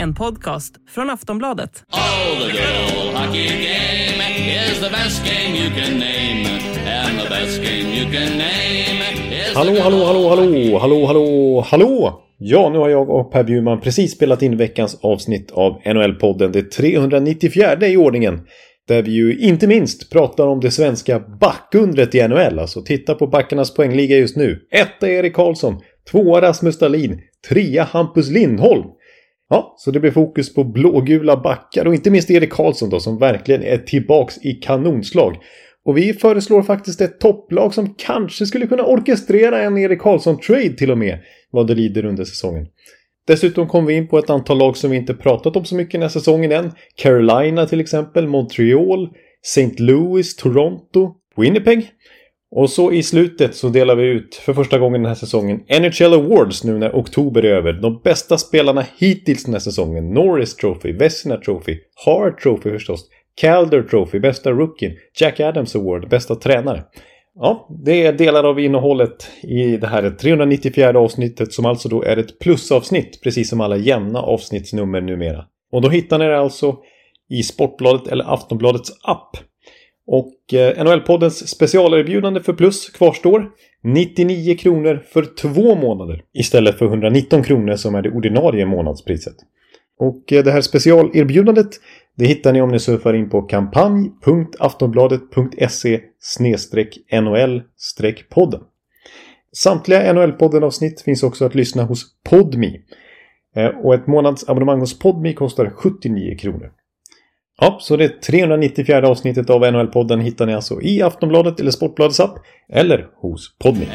En podcast från Aftonbladet. Oh, the good old hockey game is the best game you can name. And the best game you can name is Hallå, hallå, hallå, hallå, hallå, hallå, hallå! Ja, nu har jag och Per Bjurman precis spelat in veckans avsnitt av NHL-podden, det 394 i ordningen. Där vi ju inte minst pratar om det svenska backundret i NHL. Alltså titta på backarnas poängliga just nu. Etta Erik Karlsson, tvåa Rasmus Dahlin, trea Hampus Lindholm. Ja, så det blir fokus på blågula backar och inte minst Erik Karlsson då som verkligen är tillbaks i kanonslag. Och vi föreslår faktiskt ett topplag som kanske skulle kunna orkestrera en Erik Karlsson-trade till och med vad det lider under säsongen. Dessutom kommer vi in på ett antal lag som vi inte pratat om så mycket den här säsongen än. Carolina till exempel, Montreal, St. Louis, Toronto, Winnipeg. Och så i slutet så delar vi ut för första gången den här säsongen NHL Awards nu när oktober är över. De bästa spelarna hittills den här säsongen. Norris Trophy, Vesina Trophy, Hart Trophy förstås, Calder Trophy, bästa rookien, Jack Adams Award, bästa tränare. Ja, det är delar av innehållet i det här 394 avsnittet som alltså då är ett plusavsnitt, precis som alla jämna avsnittsnummer numera. Och då hittar ni det alltså i Sportbladet eller Aftonbladets app. Och eh, NHL-poddens specialerbjudande för plus kvarstår. 99 kronor för två månader istället för 119 kronor som är det ordinarie månadspriset. Och eh, det här specialerbjudandet det hittar ni om ni surfar in på kampanj.aftonbladet.se nol podden. Samtliga NHL-podden-avsnitt finns också att lyssna hos Podmi. Eh, och ett månadsabonnemang hos Podmi kostar 79 kronor. Ja, så det 394 avsnittet av NHL-podden hittar ni alltså i Aftonbladet eller Sportbladets app eller hos Podmi.